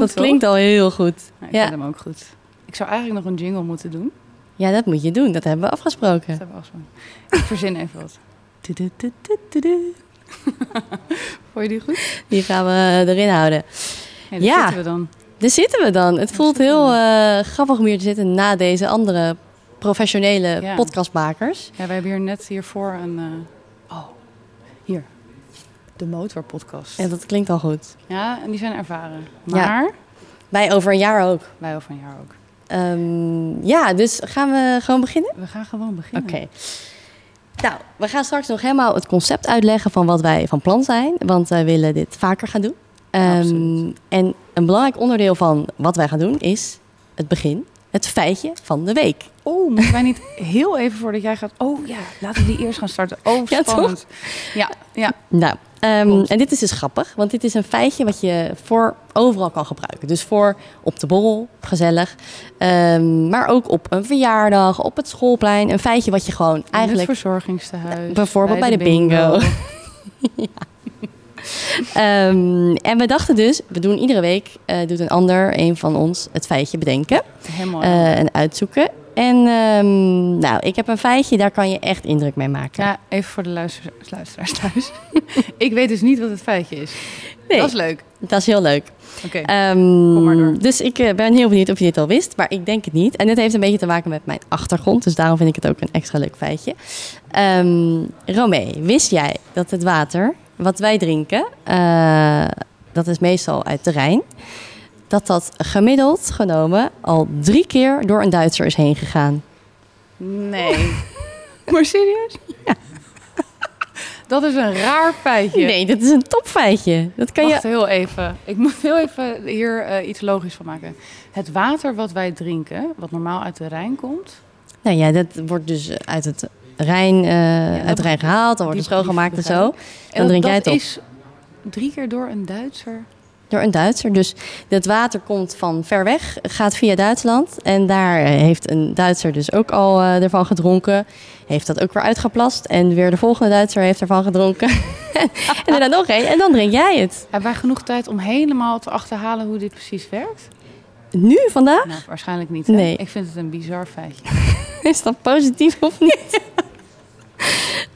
Dat klinkt al heel goed. Ja, ik Ja. vind hem ook goed. Ik zou eigenlijk nog een jingle moeten doen. Ja, dat moet je doen. Dat hebben we Dat afgesproken. hebben we afgesproken. Ik verzin even wat. Vond je die goed? Die gaan we erin houden. Ja, daar Ja. zitten we dan. Daar zitten we dan. Het voelt heel eh, grappig om hier te zitten na deze andere professionele podcastmakers. Ja, we hebben hier net hiervoor een... eh. De Motorpodcast. En dat klinkt al goed. Ja, en die zijn ervaren. Ja. Maar Wij over een jaar ook. wij over een jaar ook. Ehm, ja, dus gaan we gewoon beginnen? We gaan gewoon beginnen. Oké. Nou, we gaan straks nog helemaal het concept uitleggen van wat wij van plan zijn. Want wij willen dit vaker gaan doen. Ehm, en een belangrijk onderdeel van wat wij gaan doen is het begin, het feitje van de week. Oh, moeten wij niet heel even voordat jij gaat... Oh ja, laten we die eerst gaan starten. Oh, Ja, spannend. Ja, ja. Nou, ehm, en dit is dus grappig, want dit is een feitje wat je voor overal kan gebruiken. Dus voor op de borrel, gezellig. Ehm, maar ook op een verjaardag, op het schoolplein. Een feitje wat je gewoon In eigenlijk het verzorgingstehuis. Bijvoorbeeld bij de bingo. Ehm, en we dachten dus, we doen iedere week, eh, doet een ander, een van ons, het feitje bedenken Helemaal. eh, en uitzoeken. En ehm, nou, ik heb een feitje, daar kan je echt indruk mee maken. ja, even voor de luister- luisteraars thuis. ik weet dus niet wat het feitje is. Nee, Dat is leuk. dat is heel leuk. Oké. Ehm, maar door. Dus ik eh, ben heel benieuwd of je dit al wist, maar ik denk het niet. En dit heeft een beetje te maken met mijn achtergrond, dus daarom vind ik het ook een extra leuk feitje. Ehm Romee, wist jij dat het water wat wij drinken, eh, dat is meestal uit de Rijn, dat dat gemiddeld genomen al drie keer door een Duitser is heen gegaan? Nee. maar serieus? Dat is een raar feitje. Nee, dit is een topfeitje. Dat kan Wacht je. heel even. Ik moet heel even hier eh, iets logisch van maken. Het water wat wij drinken, wat normaal uit de Rijn komt... Nou ja, dat wordt dus uit het Rijn, dat uit Rijn gehaald, dan wordt het schoongemaakt en zo. En Dan drink jij het op. is drie keer door een Duitser. Door een Duitser. Dus het water komt van ver weg, gaat via Duitsland. En daar eh, heeft een Duitser dus ook al eh, ervan gedronken. Heeft dat ook weer uitgeplast. En weer de volgende Duitser heeft ervan gedronken. en daarna nog één. En dan drink jij het. Hebben wij genoeg tijd om helemaal te achterhalen hoe dit precies werkt? Nu, vandaag? Nou, waarschijnlijk niet. Hè? Nee. Ik vind het een bizar feitje. Is dat positief of niet?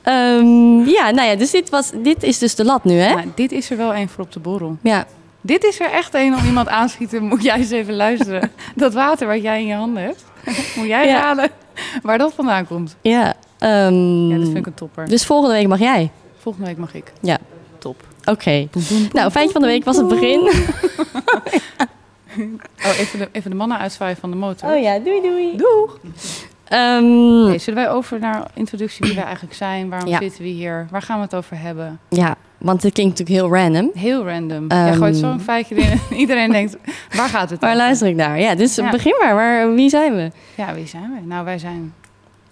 Ehm, ja, nou ja, dus dit, was, dit is dus de lat nu, hè? Nou, dit is er wel één voor op de borrel. Ja, Dit is er echt één om iemand aanschieten. Moet jij eens even luisteren. Dat water wat jij in je handen hebt. Moet jij Ja. raden waar dat vandaan komt. ja. ehm, Ja, dat vind ik een topper. Dus volgende week mag jij. Volgende week mag ik. Ja. Top. Oké. Nou, feitje van de week was het begin. Oh, even de, even de mannen uitzwaaien van de motor. Oh ja, doei doei. Doeg! Ehm, zullen wij over naar introductie wie wij eigenlijk zijn? Waarom Ja. zitten we hier? Waar gaan we het over hebben? Ja, want het klinkt natuurlijk heel random. Heel random. Jij Ehm. gooit zo'n feitje erin en iedereen denkt, waar gaat het Waar over? luister ik naar? Ja, dus Ja. begin maar. Waar, wie zijn we? Ja, wie zijn wij? Nou, wij zijn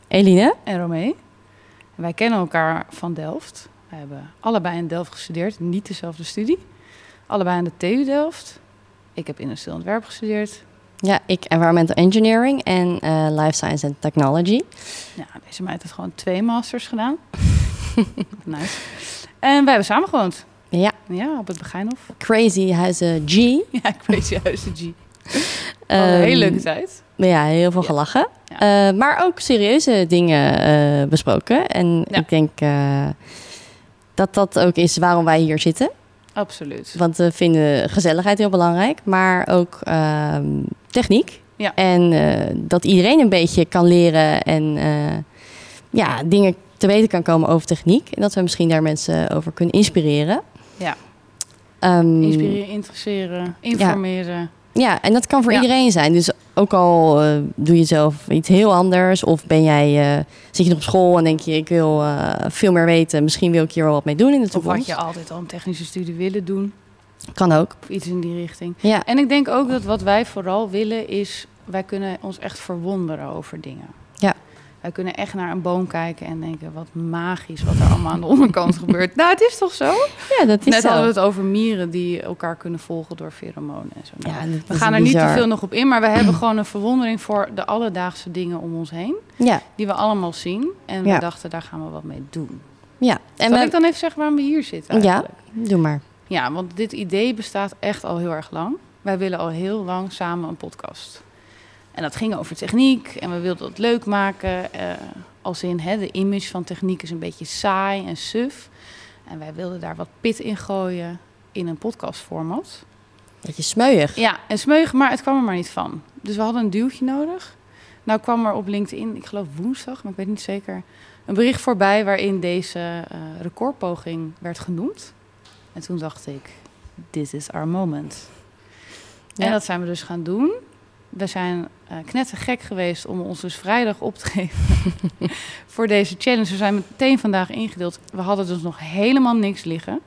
Eline? en Romee. Wij kennen elkaar van Delft. We hebben allebei in Delft gestudeerd, niet dezelfde studie. Allebei aan de TU Delft. Ik heb industrieel ontwerp gestudeerd. Ja, ik environmental engineering en eh, life science and technology. Ja, deze meid heeft gewoon twee masters gedaan. nice. En wij hebben samen gewoond. Ja, Ja, op het Begijnhof. crazy huizen G. Ja, Crazy Huizen G. Wat een Ehm, hele leuke tijd. Ja, heel veel gelachen. Ja. Eh, maar ook serieuze dingen eh, besproken. En Ja. ik denk dat dat ook is waarom wij hier zitten. Absoluut. Want we vinden gezelligheid heel belangrijk, maar ook ehm, techniek. Ja. En eh, dat iedereen een beetje kan leren en eh, ja, dingen te weten kan komen over techniek. En dat we misschien daar mensen over kunnen inspireren. Ja. Ehm, Inspireren, interesseren, informeren. Ja, en dat kan voor Ja. iedereen zijn. Dus ook al eh, doe je zelf iets heel anders, of ben jij, zit je nog op school en denk je, ik wil veel meer weten, misschien wil ik hier wel wat mee doen in de Of toekomst. had je altijd al een technische studie willen doen. Kan ook. Iets in die richting. Ja. En ik denk ook dat wat wij vooral willen is... wij kunnen ons echt verwonderen over dingen. Ja. Wij kunnen echt naar een boom kijken en denken... wat magisch wat er allemaal aan de onderkant gebeurt. Nou, het is toch zo? Ja, dat is Net zo. hadden we het over mieren die elkaar kunnen volgen door pheromonen en zo. Nou, Ja, we gaan er niet te veel nog op in, maar we hebben gewoon een verwondering voor de alledaagse dingen om ons heen. Ja, Die we allemaal zien. En Ja. we dachten, daar gaan we wat mee doen. ja. En Zal we- ik dan even zeggen waarom we hier zitten Ja. eigenlijk? Doe maar. Ja, want dit idee bestaat echt al heel erg lang. Wij willen al heel lang samen een podcast. En dat ging over techniek en we wilden het leuk maken. eh, als in, hè, de image van techniek is een beetje saai en suf. En wij wilden daar wat pit in gooien in een podcastformat. Beetje smeuig. Ja, en smeuig, maar het kwam er maar niet van. Dus we hadden een duwtje nodig. Nou kwam er op LinkedIn, ik geloof woensdag, maar ik weet niet zeker, een bericht voorbij waarin deze eh, recordpoging werd genoemd. En toen dacht ik, this is our moment. Ja. En dat zijn we dus gaan doen. We zijn eh knettergek geweest om ons dus vrijdag op te geven voor deze challenge. We zijn meteen vandaag ingedeeld. We hadden dus nog helemaal niks liggen.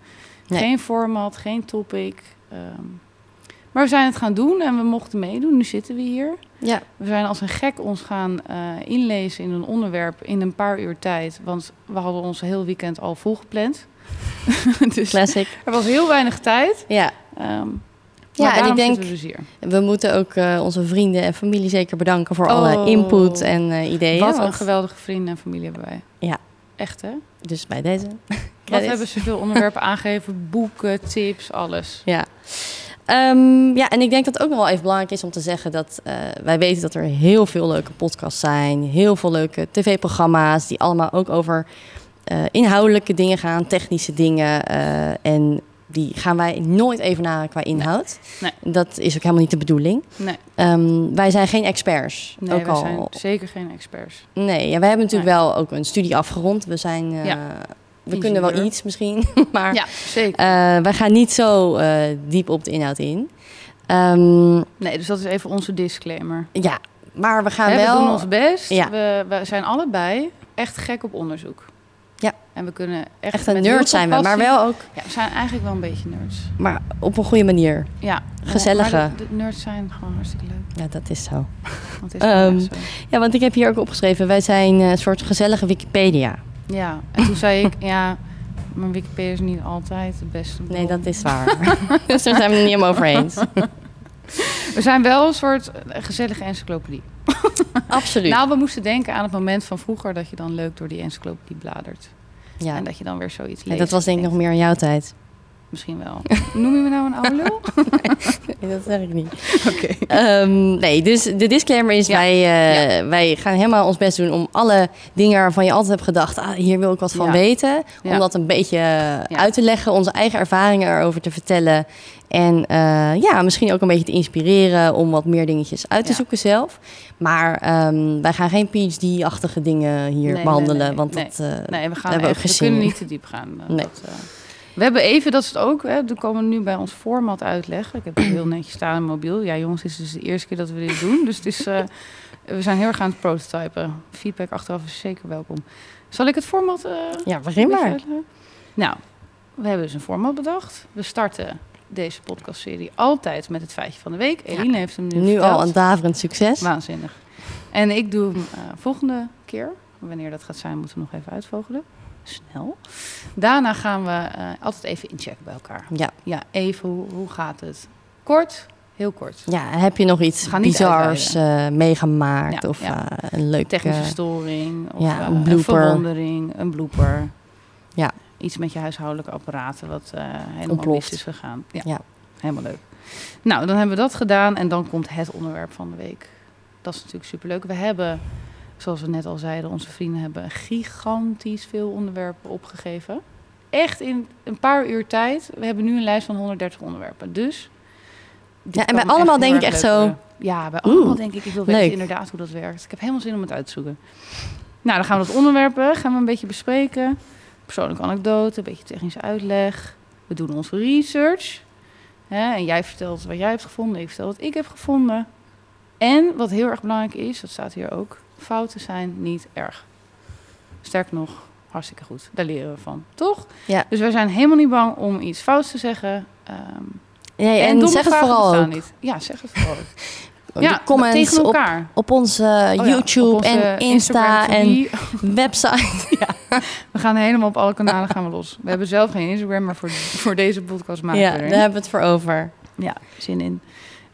Nee. Geen format, geen topic. ehm. maar we zijn het gaan doen en we mochten meedoen. Nu zitten we hier. Ja. We zijn als een gek ons gaan eh, inlezen in een onderwerp in een paar uur tijd. Want we hadden ons heel weekend al volgepland. dus Classic. er was heel weinig tijd. Ja. Ehm Ja, en ik denk- we dus. We moeten ook eh, onze vrienden en familie zeker bedanken voor Oh. alle input en eh, ideeën. Wat een geweldige vrienden en familie hebben wij. Ja. Echt hè? Dus bij deze. Wat hebben ze veel onderwerpen aangegeven? Boeken, tips, alles. Ja. Ehm, ja, en ik denk dat het ook nog wel even belangrijk is om te zeggen dat eh, wij weten dat er heel veel leuke podcasts zijn, heel veel leuke tv-programma's die allemaal ook over eh, inhoudelijke dingen gaan, technische dingen. eh, en die gaan wij nooit even na qua inhoud. Nee. Dat is ook helemaal niet de bedoeling. Nee, Ehm, wij zijn geen experts. nee ook we al. zijn zeker geen experts. Nee, ja, wij hebben natuurlijk wel ook een studie afgerond. We zijn. eh, Ja. We kunnen wel iets misschien, maar Ja, zeker. wij gaan niet zo diep op de inhoud in. Ehm, Nee, dus dat is even onze disclaimer. ja, maar we gaan wel. We doen ons best. Ja. We, we zijn allebei echt gek op onderzoek. Ja. En we kunnen echt, Echt een nerd zijn we, maar wel ook, Ja, we zijn eigenlijk wel een beetje nerds. maar op een goede manier. Ja. Gezellige. Maar de, de nerds zijn gewoon hartstikke leuk. Ja, dat is zo. Want het is Ehm, zo. Ja, want ik heb hier ook opgeschreven, wij zijn een soort gezellige Wikipedia. Ja, en toen zei ik, ja, maar Wikipedia is niet altijd de beste bron. Nee, dat is waar. dus daar zijn we het niet om over eens. We zijn wel een soort gezellige encyclopedie. Absoluut. Nou, we moesten denken aan het moment van vroeger dat je dan leuk door die encyclopedie bladert. ja. En dat je dan weer zoiets leest. dat was denk ik nog meer in jouw tijd. Misschien wel. Noem je me nou een oude lul? Nee, dat zeg ik niet. Oké. Ehm, nee, dus de disclaimer is: Ja. wij, eh, wij gaan helemaal ons best doen om alle dingen waarvan je altijd hebt gedacht: ah, hier wil ik wat van Ja. weten. Om dat een beetje eh, uit te leggen, onze eigen ervaringen erover te vertellen. En eh, ja, misschien ook een beetje te inspireren om wat meer dingetjes uit te Ja. zoeken zelf. Maar ehm, wij gaan geen PhD-achtige dingen hier Nee, behandelen. nee, nee, want dat. Nee, we gaan hebben we echt, kunnen niet te diep gaan. Nee. dat. We hebben even, dat is het ook, hè, we komen nu bij ons format uitleggen. Ik heb het heel netjes staan in mobiel. Ja jongens, het is dus de eerste keer dat we dit doen. Dus het is, eh, we zijn heel erg aan het prototypen. Feedback achteraf is zeker welkom. Zal ik het format... eh, ja, begin maar. uitleggen? Nou, we hebben dus een format bedacht. We starten deze podcastserie altijd met het feitje van de week. Eline heeft hem nu Nu verteld. al een daverend succes. Waanzinnig. En ik doe hem eh, volgende keer. Wanneer dat gaat zijn, moeten we nog even uitvogelen. Snel. Daarna gaan we eh, altijd even inchecken bij elkaar. Ja. Ja, even, hoe, hoe gaat het? Kort, heel kort. ja, heb je nog iets bizars eh, meegemaakt? Ja, of ja. eh, een leuk... Technische storing, of ja, een een, verwondering, een blooper. Ja. Iets met je huishoudelijke apparaten wat helemaal Ontploft. mis is gegaan. Ja, Ja. helemaal leuk. Nou, dan hebben we dat gedaan en dan komt het onderwerp van de week. Dat is natuurlijk superleuk. We hebben, zoals we net al zeiden, onze vrienden hebben gigantisch veel onderwerpen opgegeven. Echt in een paar uur tijd. We hebben nu een lijst van 130 onderwerpen. Dus. Ja, en bij allemaal denk ik echt leuk zo. Ja, bij oeh, allemaal denk ik, ik wil weten leuk. inderdaad hoe dat werkt. Ik heb helemaal zin om het uit te zoeken. Nou, dan gaan we dat onderwerpen gaan we een beetje bespreken. Persoonlijke anekdote, een beetje technische uitleg. We doen onze research. Hè, en jij vertelt wat jij hebt gevonden, ik vertel wat ik heb gevonden. En wat heel erg belangrijk is, dat staat hier ook, fouten zijn niet erg. Sterker nog, hartstikke goed. Daar leren we van, toch? Ja. Dus wij zijn helemaal niet bang om iets fouts te zeggen. Ehm, Nee, en, domme zeg het vooral ook. niet. Ja, zeg het vooral ook. De ja, comments tegen op, elkaar. op onze Oh ja, YouTube op onze en Insta Instagram en website. We gaan helemaal op alle kanalen gaan we los. We hebben zelf geen Instagram, maar voor, voor deze podcast maken Ja, we daar er een. hebben we het voor over. Ja, zin in.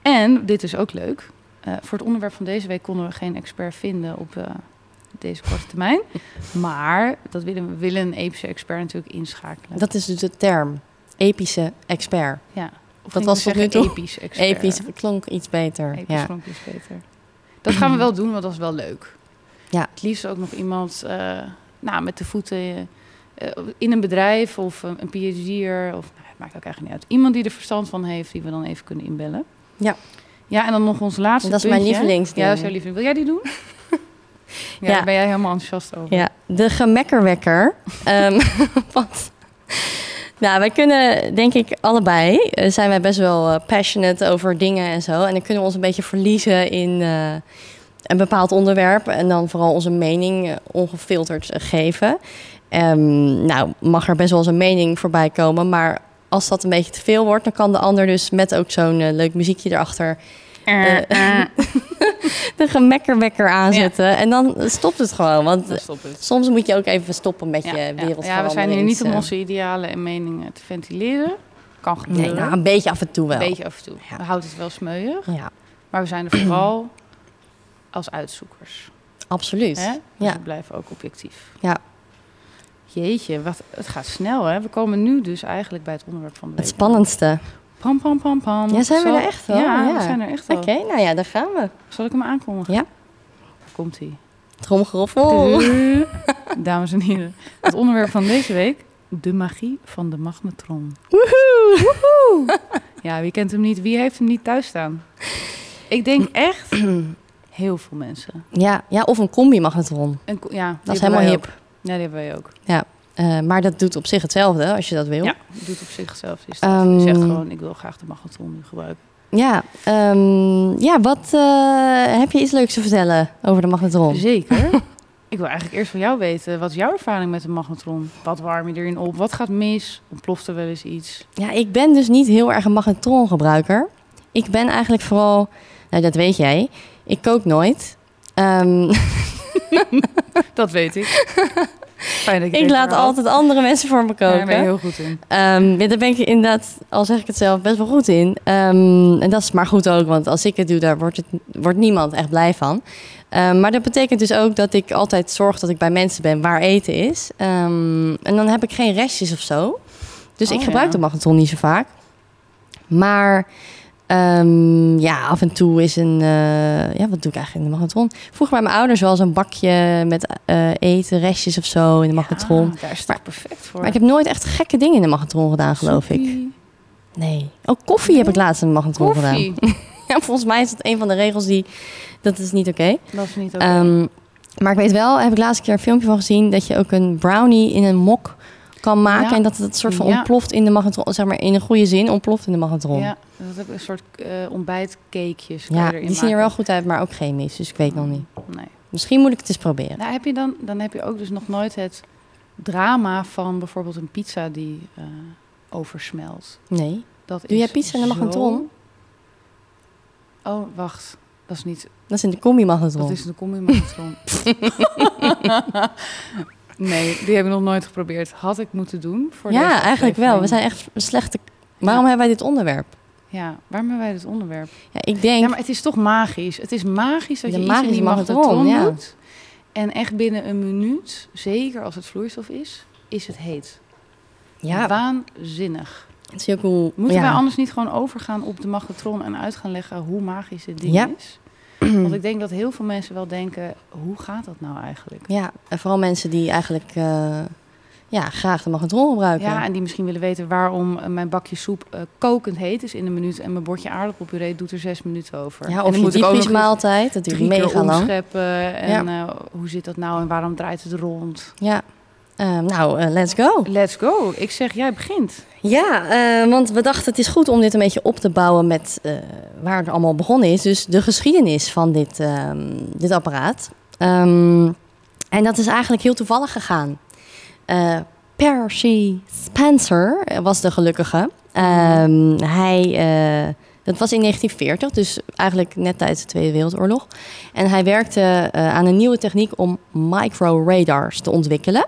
En, dit is ook leuk. Eh, voor het onderwerp van deze week konden we geen expert vinden op eh, deze korte termijn. Maar dat willen, we willen een epische expert natuurlijk inschakelen. Dat is dus de term. Epische expert. ja. Of dat was tot nu toe. Episch expert. Episch klonk iets beter. Episch ja. klonk iets beter. Dat gaan we wel doen, want dat is wel leuk. Ja. Het liefst ook nog iemand eh, nou, met de voeten in een bedrijf of een, een PhD'er. Of, nou, het maakt ook eigenlijk niet uit. Iemand die er verstand van heeft, die we dan even kunnen inbellen. Ja. Ja, en dan nog ons laatste Dat is mijn puntje. lievelingsding. Ja, dat is jouw lieveling. Wil jij die doen? ja, Ja. daar ben jij helemaal enthousiast over. Ja, de gemekkerwekker. Ehm, want, nou, wij kunnen, denk ik, allebei, eh, zijn wij best wel eh, passionate over dingen en zo. En dan kunnen we ons een beetje verliezen in eh, een bepaald onderwerp. En dan vooral onze mening ongefilterd geven. Ehm, nou, mag er best wel eens een mening voorbij komen. Maar als dat een beetje te veel wordt, dan kan de ander dus met ook zo'n eh, leuk muziekje erachter Eh, eh. de gemekkerwekker aanzetten. En dan stopt het gewoon. Want het. Soms moet je ook even stoppen met je Ja, wereld. ja, we zijn hier niet om onze idealen en meningen te ventileren. Kan gebeuren. Nee, nou, een beetje af en toe wel. Een beetje af en toe. We houden het wel smeuig. Ja, Maar we zijn er vooral als uitzoekers. absoluut. Dus Ja. we blijven ook objectief. Ja. Jeetje, wat, het gaat snel hè. We komen nu dus eigenlijk bij het onderwerp van de week. Het spannendste. Pam, pam, pam, pam. Ja, zijn we Zal- er echt al? Ja, Ja. we zijn er echt al. Oké, nou ja, daar gaan we. Zal ik hem aankondigen? Ja. Komt-ie. Tromgeroffel. Dames en heren, het onderwerp van deze week... De magie van de magnetron. Woehoe. Ja, wie kent hem niet? Wie heeft hem niet thuis staan? Ik denk echt heel veel mensen. Ja, ja, of een combi-magnetron. Ja, Dat is helemaal hip. Ja, die hebben wij ook. Eh, maar dat doet op zich hetzelfde, als je dat wil. Ja, doet op zichzelf. Is dat. Ehm, Die zegt gewoon, ik wil graag de magnetron nu gebruiken. Ja, ehm, ja wat eh, heb je iets leuks te vertellen over de magnetron? Zeker. ik wil eigenlijk eerst van jou weten, wat is jouw ervaring met de magnetron? Wat warm je erin op? Wat gaat mis? Ontploft er wel eens iets? Ja, ik ben dus niet heel erg een magnetrongebruiker. Ik ben eigenlijk vooral, nou dat weet jij, ik kook nooit. Ehm, Dat weet ik. Fijn dat je ik laat altijd andere mensen voor me Ja, daar ben je heel goed in. Ja, daar ben ik inderdaad, al zeg ik het zelf, best wel goed in. Ehm, en dat is maar goed ook, want als ik het doe, daar wordt, het, wordt niemand echt blij van. Ehm, maar dat betekent dus ook dat ik altijd zorg dat ik bij mensen ben waar eten is. En dan heb ik geen restjes of zo. Dus Oh, ik gebruik ja. de magnetron niet zo vaak. Maar ehm, ja, af en toe is een... eh, ja, wat doe ik eigenlijk in de magnetron? Vroeger bij mijn ouders wel eens een bakje met eh, eten, restjes of zo in de. Ja, daar is het perfect voor. Maar ik heb nooit echt gekke dingen in de magnetron gedaan, geloof ik. Nee. Ook koffie heb ik laatst in de magnetron gedaan. Koffie. Ja, volgens mij is dat een van de regels die... Dat is niet oké. Dat is niet oké. Ehm, maar ik weet wel, heb ik laatst een keer een filmpje van gezien... dat je ook een brownie in een mok kan maken... Ja. en dat het soort van Ja. ontploft in de magnetron. Zeg maar in een goede zin ontploft in de magnetron. Ja, Ja, dat heb ik een soort eh ontbijtcakejes. erin die zien er wel maken. goed uit, maar ook chemisch. Dus ik weet nog niet. Nee. Misschien moet ik het eens proberen. Nou, heb je dan, dan heb je ook dus nog nooit het drama van bijvoorbeeld een pizza die eh, oversmelt. Nee. Dat Doe jij is pizza in de zo- magnetron? Oh, wacht. Dat is niet. Dat is in de combi-magnetron. Dat is de combi-magnetron. nee, die heb ik nog nooit geprobeerd. Had ik moeten doen voor deze Ja, eigenlijk wel. We zijn echt slechte... Waarom hebben wij dit onderwerp? Ja, waarom hebben wij dit onderwerp? Ja, ik denk... Ja, maar het is toch magisch. Het is magisch dat je iets in die magnetron, ja. doet. En echt binnen een minuut, zeker als het vloeistof is, is het heet. ja, Waanzinnig. ook hoe... Moeten ja. wij anders niet gewoon overgaan op de magnetron en uit gaan leggen hoe magisch dit ding Ja. is? Want ik denk dat heel veel mensen wel denken, hoe gaat dat nou eigenlijk? Ja, en vooral mensen die eigenlijk eh, ja, graag de magnetron gebruiken. Ja, en die misschien willen weten waarom eh, mijn bakje soep eh, kokend heet is in een minuut en mijn bordje aardappelpuree doet er zes minuten over. Ja, En of dan je diepvriesmaaltijd, dat duurt mega lang. en eh, hoe zit dat nou en waarom draait het rond? Ja, Eh, nou, eh, let's go. Let's go. Ik zeg, jij begint. Ja, eh, want we dachten het is goed om dit een beetje op te bouwen met eh, waar het allemaal begonnen is. Dus de geschiedenis van dit, ehm, dit apparaat. Ehm, en dat is eigenlijk heel toevallig gegaan. Percy Spencer was de gelukkige. Ehm, hij, dat was in 1940, dus eigenlijk net tijdens de Tweede Wereldoorlog. En hij werkte aan een nieuwe techniek om microradars te ontwikkelen.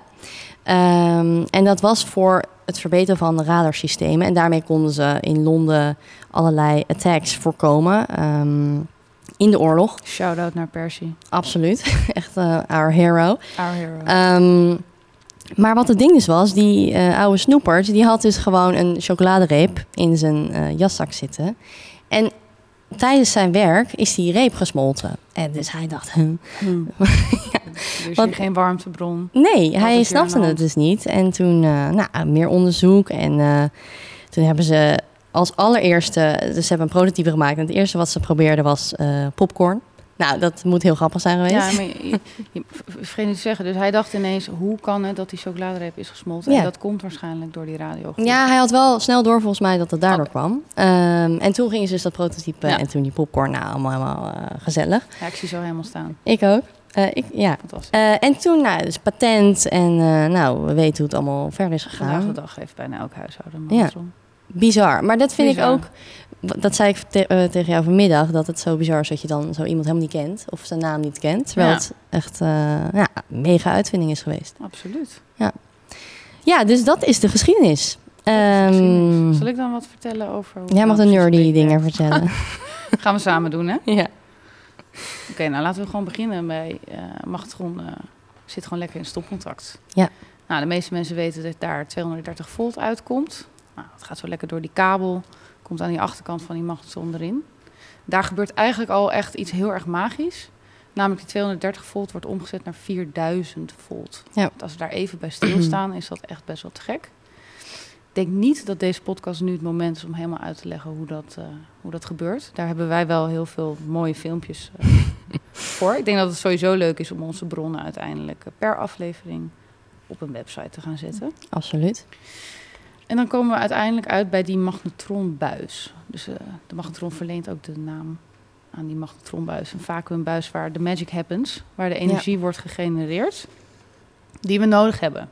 Ehm, en dat was voor het verbeteren van de radarsystemen. En daarmee konden ze in Londen allerlei attacks voorkomen ehm, in de oorlog. Shout-out naar Percy, Absoluut, echt eh, our hero. our hero. Ehm, maar wat het ding dus was, die eh, oude snoepert, die had dus gewoon een chocoladereep in zijn eh, jaszak zitten. En tijdens zijn werk is die reep gesmolten. En dus hij dacht? Hmm. Dus hier geen warmtebron. nee, hij snapte het dus niet. En toen, eh, nou, meer onderzoek en eh, toen hebben ze als allereerste, dus ze hebben een prototype gemaakt. En het eerste wat ze probeerden was eh, popcorn. Nou, dat moet heel grappig zijn geweest. Ja, maar je, je, je- vergeet niet te zeggen. Dus hij dacht ineens, hoe kan het dat die chocoladereep is gesmolten? Ja. En dat komt waarschijnlijk door die radio. Ja, hij had wel snel door volgens mij dat het daardoor kwam. Ehm, en toen gingen ze dus dat prototype Ja. en toen die popcorn. Nou, allemaal helemaal eh, gezellig. Ja, ik zie zo helemaal staan. Ik ook. Eh, ik, ja. Eh, en toen, nou, dus patent en nou, we weten hoe het allemaal verder is Vandaag de gegaan. dag heeft bijna elk huishouden een Ja. Bizar. Maar dat vind ik ook, dat zei ik te- eh, tegen jou vanmiddag, dat het zo bizar is dat je dan zo iemand helemaal niet kent. Of zijn naam niet kent. Terwijl Ja. het echt eh, ja, een mega uitvinding is geweest. Absoluut. Ja, dus dat is de geschiedenis. Ehm, Geschiedenis. Zal ik dan wat vertellen over... hoe jij mag de nerdy dingen vertellen. Gaan we samen doen, hè? ja. Oké, nou laten we gewoon beginnen bij eh magnetron. eh, zit gewoon lekker in stopcontact. Ja. Nou, de meeste mensen weten dat daar 230 volt uitkomt. Nou, het gaat zo lekker door die kabel. Komt aan die achterkant van die magnetron erin. Daar gebeurt eigenlijk al echt iets heel erg magisch. Namelijk die 230 volt wordt omgezet naar 4000 volt. Ja. Want Als we daar even bij stilstaan, is dat echt best wel te gek. Ik denk niet dat deze podcast nu het moment is om helemaal uit te leggen hoe dat, eh, hoe dat gebeurt. Daar hebben wij wel heel veel mooie filmpjes eh, voor. Ik denk dat het sowieso leuk is om onze bronnen uiteindelijk eh, per aflevering op een website te gaan zetten. Absoluut. En dan komen we uiteindelijk uit bij die magnetronbuis. Dus eh, de magnetron verleent ook de naam aan die magnetronbuis. Een vacuümbuis waar de magic happens, waar de energie wordt gegenereerd die we nodig hebben.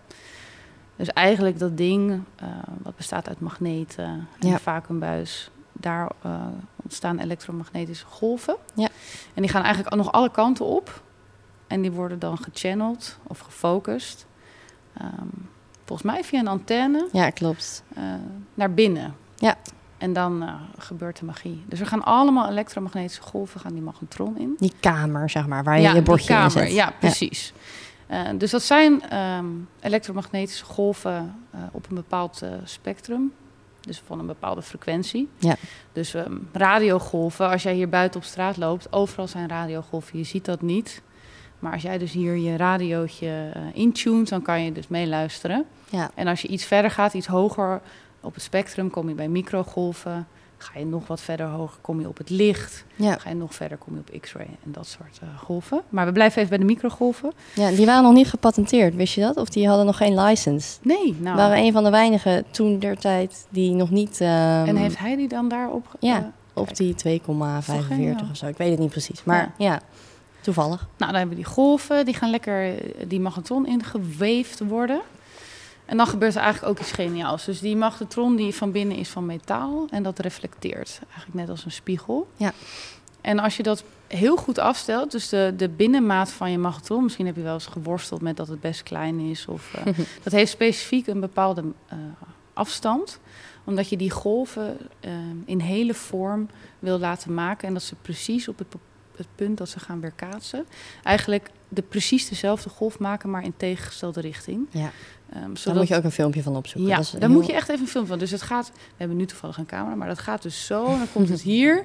Dus eigenlijk dat ding, eh, wat bestaat uit magneten en Ja. een vacuümbuis, daar eh, ontstaan elektromagnetische golven. Ja. En die gaan eigenlijk nog alle kanten op. En die worden dan gechanneld of gefocust. Ehm, volgens mij via een antenne Ja, klopt. eh, naar binnen. Ja. En dan eh, gebeurt de magie. Dus er gaan allemaal elektromagnetische golven gaan die magnetron in. Die kamer, zeg maar, waar je ja, je bordje in zet. Ja, precies. Eh, dus dat zijn ehm, elektromagnetische golven op een bepaald spectrum. Dus van een bepaalde frequentie. Ja. Dus ehm, radiogolven, als jij hier buiten op straat loopt, overal zijn radiogolven. Je ziet dat niet. Maar als jij dus hier je radiootje eh intunt, dan kan je dus meeluisteren. Ja. En als je iets verder gaat, iets hoger op het spectrum, kom je bij microgolven. Ga je nog wat verder hoger, kom je op het licht. Ja. Ga je nog verder, kom je op X-ray en dat soort eh, golven. Maar we blijven even bij de microgolven. ja, die waren nog niet gepatenteerd, wist je dat? Of die hadden nog geen license? Nee, nou. waren een van de weinigen toen der tijd die nog niet ehm, en heeft hij die dan daarop? Ja. eh, op die 2,45 geniaal. of zo. Ik weet het niet precies. Maar ja, toevallig. nou, dan hebben we die golven, die gaan lekker die magnetron ingeweefd worden. En dan gebeurt er eigenlijk ook iets geniaals. Dus die magnetron die van binnen is van metaal en dat reflecteert. Eigenlijk net als een spiegel. Ja. En als je dat heel goed afstelt, dus de, de binnenmaat van je magnetron... misschien heb je wel eens geworsteld met dat het best klein is... of eh, dat heeft specifiek een bepaalde eh, afstand omdat je die golven eh, in hele vorm wil laten maken en dat ze precies op het, het punt dat ze gaan weerkaatsen, eigenlijk de precies dezelfde golf maken, maar in tegengestelde richting. Ja. Ehm, Daar moet je ook een filmpje van opzoeken. ja, daar heel- moet je echt even een film van. Dus het gaat, we hebben nu toevallig een camera, maar dat gaat dus zo, en dan komt het hier.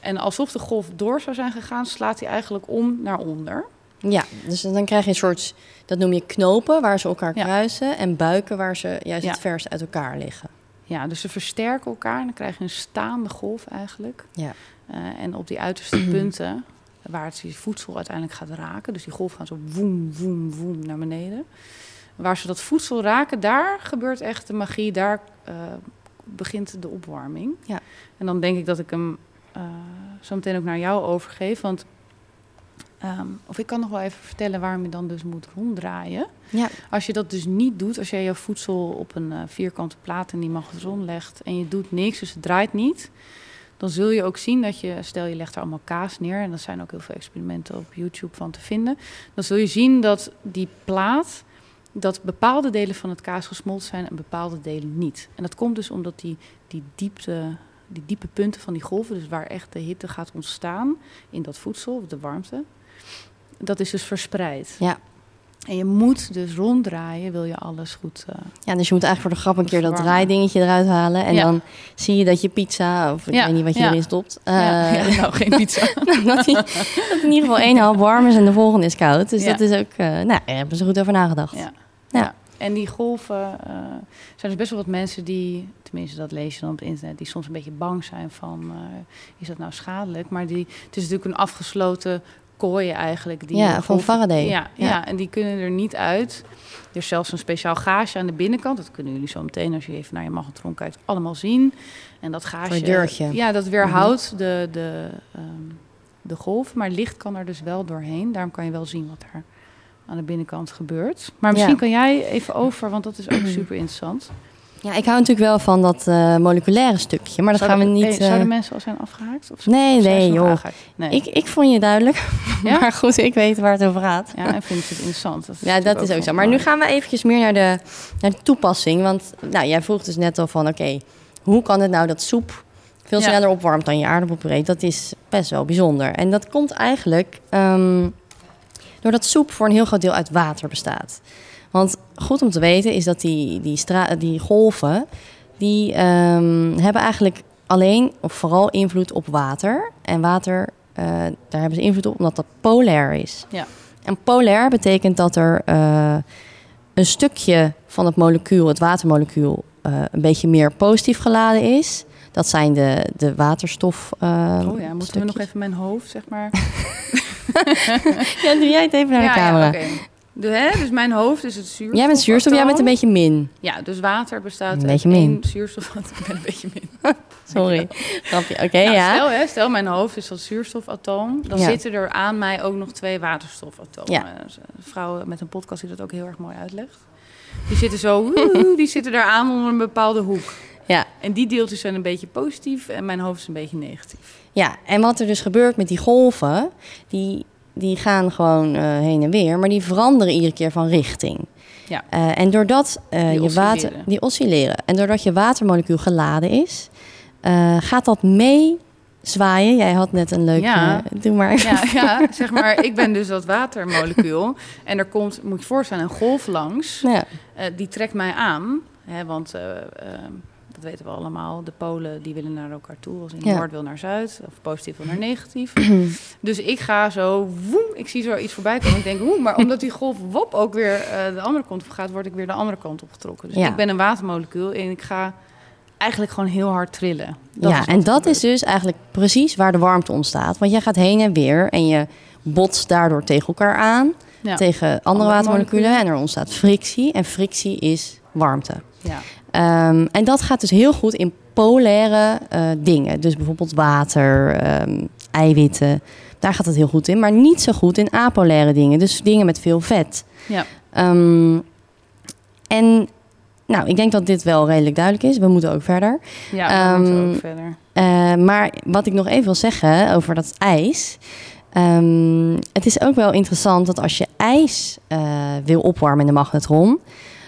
En alsof de golf door zou zijn gegaan, slaat hij eigenlijk om naar onder. Ja, dus dan krijg je een soort, dat noem je knopen, waar ze elkaar Ja. kruisen. En buiken waar ze juist Ja. het verst uit elkaar liggen. Ja, dus ze versterken elkaar en dan krijg je een staande golf eigenlijk. Ja. Eh, en op die uiterste punten, waar het je voedsel uiteindelijk gaat raken, dus die golf gaat zo woem, woem, woem naar beneden. Waar ze dat voedsel raken, daar gebeurt echt de magie, daar eh, begint de opwarming. Ja. En dan denk ik dat ik hem eh, zo meteen ook naar jou overgeef, want Ehm, of ik kan nog wel even vertellen waarom je dan dus moet ronddraaien. Ja. Als je dat dus niet doet, als jij jouw voedsel op een vierkante plaat in die magnetron legt en je doet niks, dus het draait niet, dan zul je ook zien dat je, stel je legt er allemaal kaas neer, en er zijn ook heel veel experimenten op YouTube van te vinden, dan zul je zien dat die plaat, dat bepaalde delen van het kaas gesmolten zijn en bepaalde delen niet. En dat komt dus omdat die, die diepte, die diepe punten van die golven, dus waar echt de hitte gaat ontstaan in dat voedsel, of de warmte, dat is dus verspreid. Ja. En je moet dus ronddraaien, wil je alles goed. eh, ja, dus je moet eigenlijk voor de grap een keer dat draaidingetje eruit halen. En Ja. dan zie je dat je pizza, of ik Ja, weet niet wat je ja. erin stopt. ja, ja, nou, geen pizza. dat, die, dat in ieder geval één half warm is en de volgende is koud. Dus dat is ook, eh, nou, daar hebben ze goed over nagedacht. Ja. En die golven, zijn dus best wel wat mensen die, tenminste dat lees je dan op het internet, die soms een beetje bang zijn van, is dat nou schadelijk? Maar die, het is natuurlijk een afgesloten kooi eigenlijk. Die Ja, van Faraday. Ja, ja. Ja. en die kunnen er niet uit. Er is zelfs een speciaal gaasje aan de binnenkant. Dat kunnen jullie zo meteen, als je even naar je magnetron kijkt, allemaal zien. En dat gaasje... Ja, dat weerhoudt de, de, ehm, de golf. Maar licht kan er dus wel doorheen. Daarom kan je wel zien wat er aan de binnenkant gebeurt. Maar misschien Ja. kan jij even over, want dat is ook super interessant. Ja, ik hou natuurlijk wel van dat eh, moleculaire stukje, maar dat gaan we niet... hey, zouden eh, mensen al zijn afgehaakt? Of Nee, nee, joh. Nee. ik, ik vond je duidelijk, Ja? maar goed, ik weet waar het over gaat. Ja, en vind ik het interessant. Dat Ja, dat is ook zo. Maar nu gaan we eventjes meer naar de, naar de toepassing. Want nou, jij vroeg dus net al van, oké, hoe kan het nou dat soep veel Ja. sneller opwarmt dan je aardappelpuree? Dat is best wel bijzonder. En dat komt eigenlijk ehm, doordat soep voor een heel groot deel uit water bestaat. Want goed om te weten is dat die, die, stra- die golven, die ehm, hebben eigenlijk alleen of vooral invloed op water. En water, eh, daar hebben ze invloed op omdat dat polair is. Ja. En polair betekent dat er eh, een stukje van het molecuul, het watermolecuul, eh, een beetje meer positief geladen is. Dat zijn de, de waterstof. Oh ja, moeten we nog even mijn hoofd, zeg maar... Ja, doe jij het even naar de camera. oké. De, hè, dus mijn hoofd is het zuurstof. Jij bent zuurstof, jij bent een beetje min. Ja, dus water bestaat Een uit beetje min. één zuurstof. Ik ben een beetje min. Sorry. Grapje. Oké, Nou, ja. stel, hè, stel, mijn hoofd is dat zuurstofatoom. Dan Ja. zitten er aan mij ook nog twee waterstofatomen. Ja. Eh, Een vrouw met een podcast die dat ook heel erg mooi uitlegt. Die zitten zo, die zitten daar aan onder een bepaalde hoek. Ja. En die deeltjes zijn een beetje positief en mijn hoofd is een beetje negatief. Ja, en wat er dus gebeurt met die golven, die, die gaan gewoon eh, heen en weer, maar die veranderen iedere keer van richting. Ja. Eh, en doordat Die je water, die oscilleren, en doordat je watermolecuul geladen is, gaat dat mee zwaaien. Jij had net een leuk. Ja. doe maar. Ja, ja, zeg maar, ik ben dus dat watermolecuul. En er komt, moet je voorstellen, een golf langs. Ja. Die trekt mij aan. Hè, want dat weten we allemaal. De polen die willen naar elkaar toe. Als in Ja. noord wil naar zuid. Of positief wil naar negatief. dus ik ga zo... Woem, ik zie zo iets voorbij komen. Ik denk, maar omdat die golf wop ook weer eh, de andere kant op gaat... word ik weer de andere kant op getrokken. Dus Ja. ik ben een watermolecuul. En ik ga eigenlijk gewoon heel hard trillen. Dat ja, en dat gebeurt. is dus eigenlijk precies waar de warmte ontstaat. Want jij gaat heen en weer en je botst daardoor tegen elkaar aan. Ja. Tegen andere, Andere watermoleculen. moleculen. En er ontstaat frictie. En frictie is warmte. Ja. Ehm, en dat gaat dus heel goed in polaire eh, dingen. Dus bijvoorbeeld water, ehm, eiwitten. Daar gaat het heel goed in. Maar niet zo goed in apolaire dingen. Dus dingen met veel vet. Ja. Ehm, en nou, ik denk dat dit wel redelijk duidelijk is. We moeten ook verder. Ja, moeten we Ehm, ook verder. Eh, maar wat ik nog even wil zeggen over dat ijs. het is ook wel interessant dat als je ijs eh, wil opwarmen in de magnetron,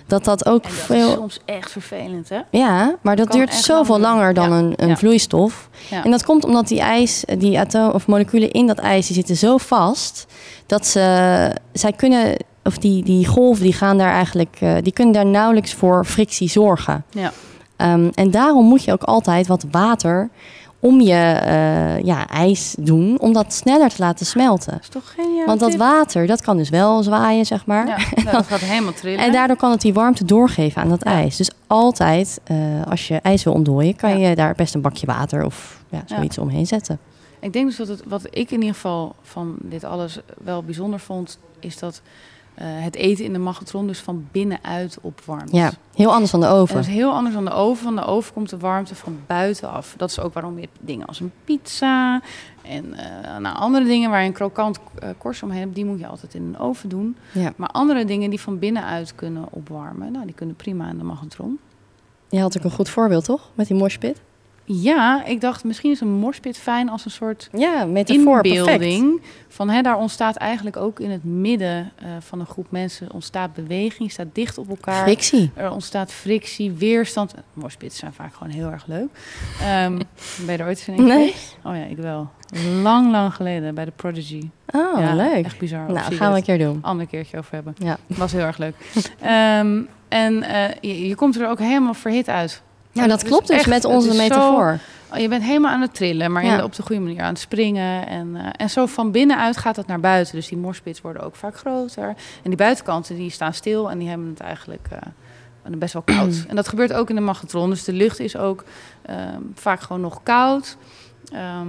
dat dat ook dat veel. is soms echt vervelend, hè? Ja, maar dat duurt zoveel lang langer dan een, een Ja. vloeistof. Ja. En dat komt omdat die ijs, die atoom of moleculen in dat ijs, die zitten zo vast dat ze, zij kunnen, of die, die golven, die gaan daar eigenlijk, eh, die kunnen daar nauwelijks voor frictie zorgen. Ja. Ehm, en daarom moet je ook altijd wat water om je eh, ja, ijs doen, om dat sneller te laten smelten. Dat is toch geniaal. Want dat tip? water, dat kan dus wel zwaaien, zeg maar. Ja, nou, dat gaat helemaal trillen. En daardoor kan het die warmte doorgeven aan dat Ja. ijs. Dus altijd, eh, als je ijs wil ontdooien, kan Ja. je daar best een bakje water of ja, zoiets omheen zetten. Ik denk dus dat het, wat ik in ieder geval van dit alles wel bijzonder vond, is dat het eten in de magnetron dus van binnenuit opwarmt. Ja, heel anders dan de En oven. dat is heel anders dan de oven. Van de oven komt de warmte van buitenaf. Dat is ook waarom je dingen als een pizza en eh, nou, andere dingen waar je een krokant eh, korst omheen hebt, die moet je altijd in een oven doen. Ja. Maar andere dingen die van binnenuit kunnen opwarmen, nou, die kunnen prima in de magnetron. Je had ook een goed voorbeeld, toch? Met die moshpit. Ja, ik dacht misschien is een morspit fijn als een soort Ja, metafoor, perfect. inbeelding. Van hè, daar ontstaat eigenlijk ook in het midden eh, van een groep mensen ontstaat beweging, staat dicht op elkaar. Frictie. Er ontstaat frictie, weerstand. Morspits zijn vaak gewoon heel erg leuk. Ehm, ben je er ooit in Nee. Oh ja, ik wel. Lang, lang geleden bij de Prodigy. Oh, ja, leuk. Echt bizar. Nou, gaan we een keer doen. Ander keertje over hebben. Ja. Was heel erg leuk. Ehm, en eh, je, je komt er ook helemaal verhit uit. Ja, dat klopt dus echt- met onze zo- metafoor. Oh, Je bent helemaal aan het trillen, maar in Ja. de- op de goede manier aan het springen. En, eh, en zo van binnenuit gaat het naar buiten. Dus die morspits worden ook vaak groter. En die buitenkanten die staan stil en die hebben het eigenlijk eh, best wel koud. en dat gebeurt ook in de magnetron. Dus de lucht is ook ehm, vaak gewoon nog koud. Ehm,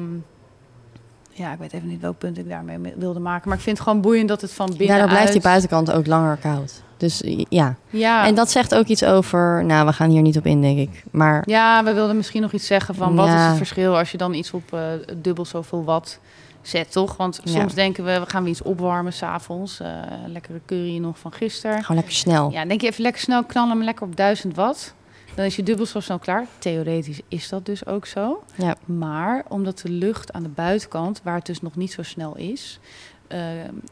ja, ik weet even niet welk punt ik daarmee me- wilde maken. Maar ik vind het gewoon boeiend dat het van binnenuit... Daardoor blijft die buitenkant ook langer koud. Dus ja. Ja, En dat zegt ook iets over... Nou, we gaan hier niet op in, denk ik. Maar Ja, we wilden misschien nog iets zeggen van wat is het verschil als je dan iets op eh, dubbel zoveel watt zet, toch? Want Ja. soms denken we, we gaan weer iets opwarmen s'avonds. eh lekkere curry nog van gisteren. gewoon lekker snel. Ja, denk je even lekker snel knallen hem lekker op 1000 watt. Dan is je dubbel zo snel klaar. Theoretisch is dat dus ook zo. Ja. Maar omdat de lucht aan de buitenkant, waar het dus nog niet zo snel is, eh,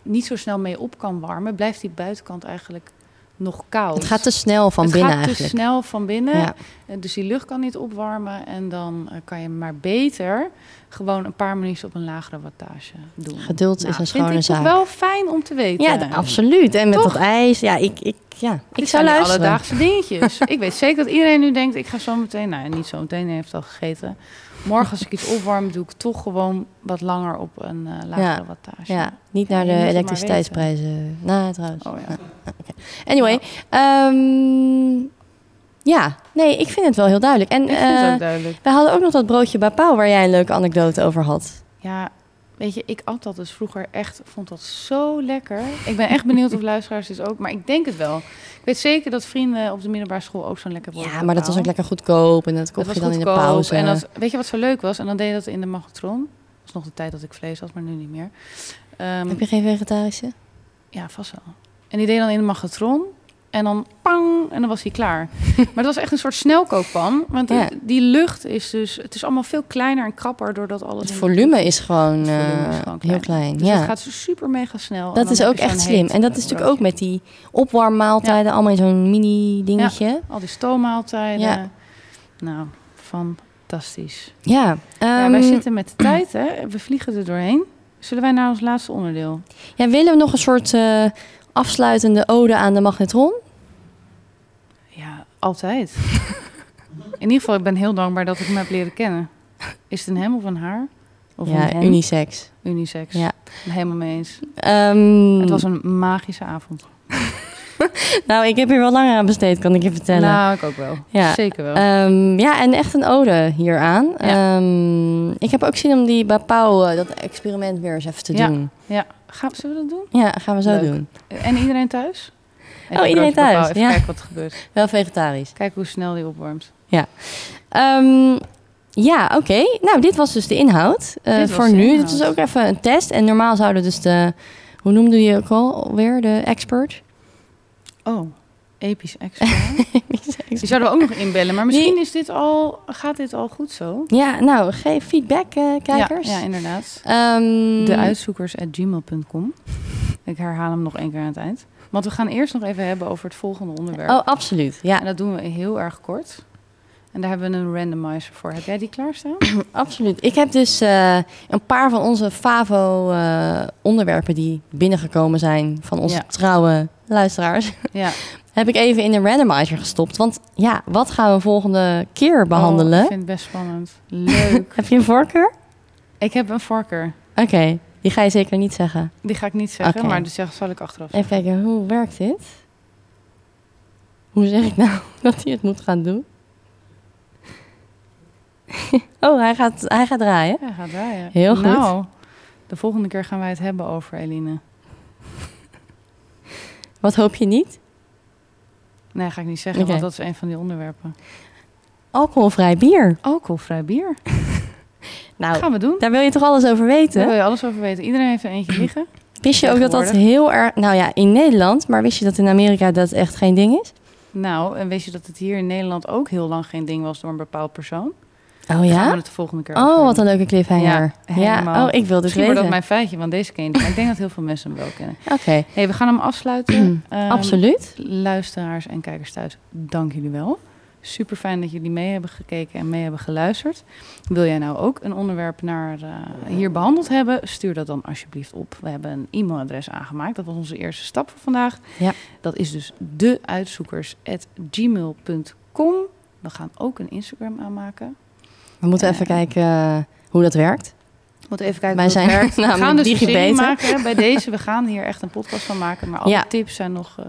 niet zo snel mee op kan warmen, blijft die buitenkant eigenlijk nog koud. Het gaat te snel van Het binnen gaat eigenlijk. te snel van binnen. Ja. Eh, Dus die lucht kan niet opwarmen. En dan eh, kan je maar beter gewoon een paar minuutjes op een lagere wattage doen. Geduld is Nou, een schone vind ik zaak. toch wel fijn om te weten. Ja, absoluut. En met Toch? dat ijs. Ja, ik, ik, ja, ik Dit zou luisteren. alledaagse dingetjes. ik weet zeker dat iedereen nu denkt, ik ga zo meteen... Nou, niet zo meteen, hij heeft al gegeten. Morgen als ik iets opwarm, doe ik toch gewoon wat langer op een eh lagere Ja. wattage. Ja, niet naar Ja, de elektriciteitsprijzen. Nou, trouwens. Oh ja. Anyway. ehm, ja, nee, ik vind het wel heel duidelijk. En Ik vind het eh, ook duidelijk. we hadden ook nog dat broodje bij Pauw waar jij een leuke anekdote over had. Ja, weet je, ik at dat dus vroeger echt, vond dat zo lekker. Ik ben echt benieuwd of luisteraars dit ook, maar ik denk het wel. Ik weet zeker dat vrienden op de middelbare school ook zo'n lekker broodje Ja, maar dat was ook lekker goedkoop en dat kocht Dat je dan in de pauze. En dat, weet je wat zo leuk was? En dan deed je dat in de magnetron. Dat was nog de tijd dat ik vlees had, maar nu niet meer. Ehm, Heb je geen vegetarische? Ja, vast wel. En die deed dan in de magnetron. En dan pang, en dan was hij klaar. maar het was echt een soort snelkookpan. Want Ja. die, die lucht is dus... Het is allemaal veel kleiner en krapper doordat alles... Het volume is gewoon, Het volume is eh, gewoon heel klein. Dus ja. het gaat zo super mega snel. Dat is ook echt slim. heet En dat is natuurlijk ook met die opwarmmaaltijden, allemaal in zo'n mini dingetje. Al die stoommaaltijden. Ja. Nou, fantastisch. Ja, ja, ehm, wij zitten met de tijd, hè. We vliegen er doorheen. Zullen wij naar ons laatste onderdeel? ja, willen we nog een soort eh, afsluitende ode aan de magnetron? Altijd. In ieder geval, ik ben heel dankbaar dat ik hem heb leren kennen. Is het een hem of een haar? Of een ja, hen? unisex. Unisex. Ja. Helemaal mee eens. Ehm, Het was een magische avond. Nou, ik heb hier wel langer aan besteed, kan ik je vertellen. Nou, ik ook wel. Ja. Zeker wel. Ehm, ja, en echt een ode hieraan. Ja. Ehm, ik heb ook zin om die bij Pauw eh, dat experiment weer eens even te Ja. doen. ja, gaan, zullen we dat doen? Ja, gaan we zo Leuk. doen. En iedereen thuis? Even Oh, iedereen thuis, Even ja. kijken wat er gebeurt. Wel vegetarisch. Kijken hoe snel die opwarmt. Ehm, ja, oké. Nou, dit was dus de inhoud eh, voor nu. inhoud. Dit was ook even een test. En normaal zouden dus de... Hoe noemde je ook al weer? De expert? Oh, episch extra. Die zouden we ook nog inbellen. Maar misschien is dit al, gaat dit al goed zo? ja, nou, geef feedback, eh, kijkers. Ja, ja inderdaad. Ehm, De uitzoekers at gmail.com. Ik herhaal hem nog één keer aan het eind. Want we gaan eerst nog even hebben over het volgende onderwerp. Oh, absoluut. Ja, En dat doen we heel erg kort. En daar hebben we een randomizer voor. Heb jij die klaarstaan? absoluut. Ik heb dus eh, een paar van onze FAVO-onderwerpen die binnengekomen zijn van onze Ja. trouwe luisteraars, ja. heb ik even in de randomizer gestopt. Want ja, wat gaan we volgende keer behandelen? Oh, ik vind het best spannend. Leuk. Heb je een voorkeur? ik heb een voorkeur. Oké, die ga je zeker niet zeggen. Die ga ik niet zeggen, maar die zeg, zal ik achteraf Even kijken, hoe werkt dit? Hoe zeg ik nou dat hij het moet gaan doen? oh, hij gaat, hij gaat draaien. Ja, gaat draaien. Heel goed. Nou, de volgende keer gaan wij het hebben over Eline. Wat hoop je niet? Nee, ga ik niet zeggen, want dat is een van die onderwerpen. Alcoholvrij bier. Alcoholvrij bier. Nou, Gaan we doen. daar wil je toch alles over Daar weten? wil je alles over weten. Iedereen heeft er eentje liggen. Wist je ook dat dat heel erg... Nou ja, in Nederland, maar wist je dat in Amerika dat echt geen ding is? Nou, en weet je dat het hier in Nederland ook heel lang geen ding was door een bepaald persoon? Oh Gaan we ja? het de volgende keer Oh, wat een leuke cliffhanger. Ja, Ja, oh, ik wil dus Misschien wordt dat weten. mijn feitje, want deze ken je niet. Ik denk dat heel veel mensen hem wel kennen. Oké, Hey, we gaan hem afsluiten. Ehm, absoluut. Luisteraars en kijkers thuis, dank jullie wel. Super fijn dat jullie mee hebben gekeken en mee hebben geluisterd. Wil jij nou ook een onderwerp naar eh, hier behandeld hebben? Stuur dat dan alsjeblieft op. We hebben een e-mailadres aangemaakt. Dat was onze eerste stap voor vandaag. Ja. Dat is dus deuitzoekers.gmail.com. We gaan ook een Instagram aanmaken. We moeten Eh, even kijken eh, hoe dat werkt. We moeten even kijken Wij hoe het zijn werkt. We gaan dus digibeten. maken hè, bij deze. We gaan hier echt een podcast van maken. Maar alle Ja. tips zijn nog eh,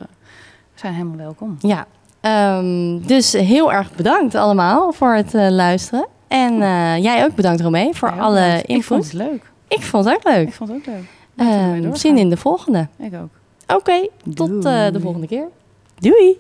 zijn helemaal welkom. Ja, ehm, dus heel erg bedankt allemaal voor het eh, luisteren. En eh, jij ook bedankt Romee voor alle bedankt. Ik vond input. het leuk. Ik vond het ook leuk. Ik vond het ook leuk. Doorgaan. zin in de volgende. Ik ook. Oké, tot eh, de volgende keer. Doei!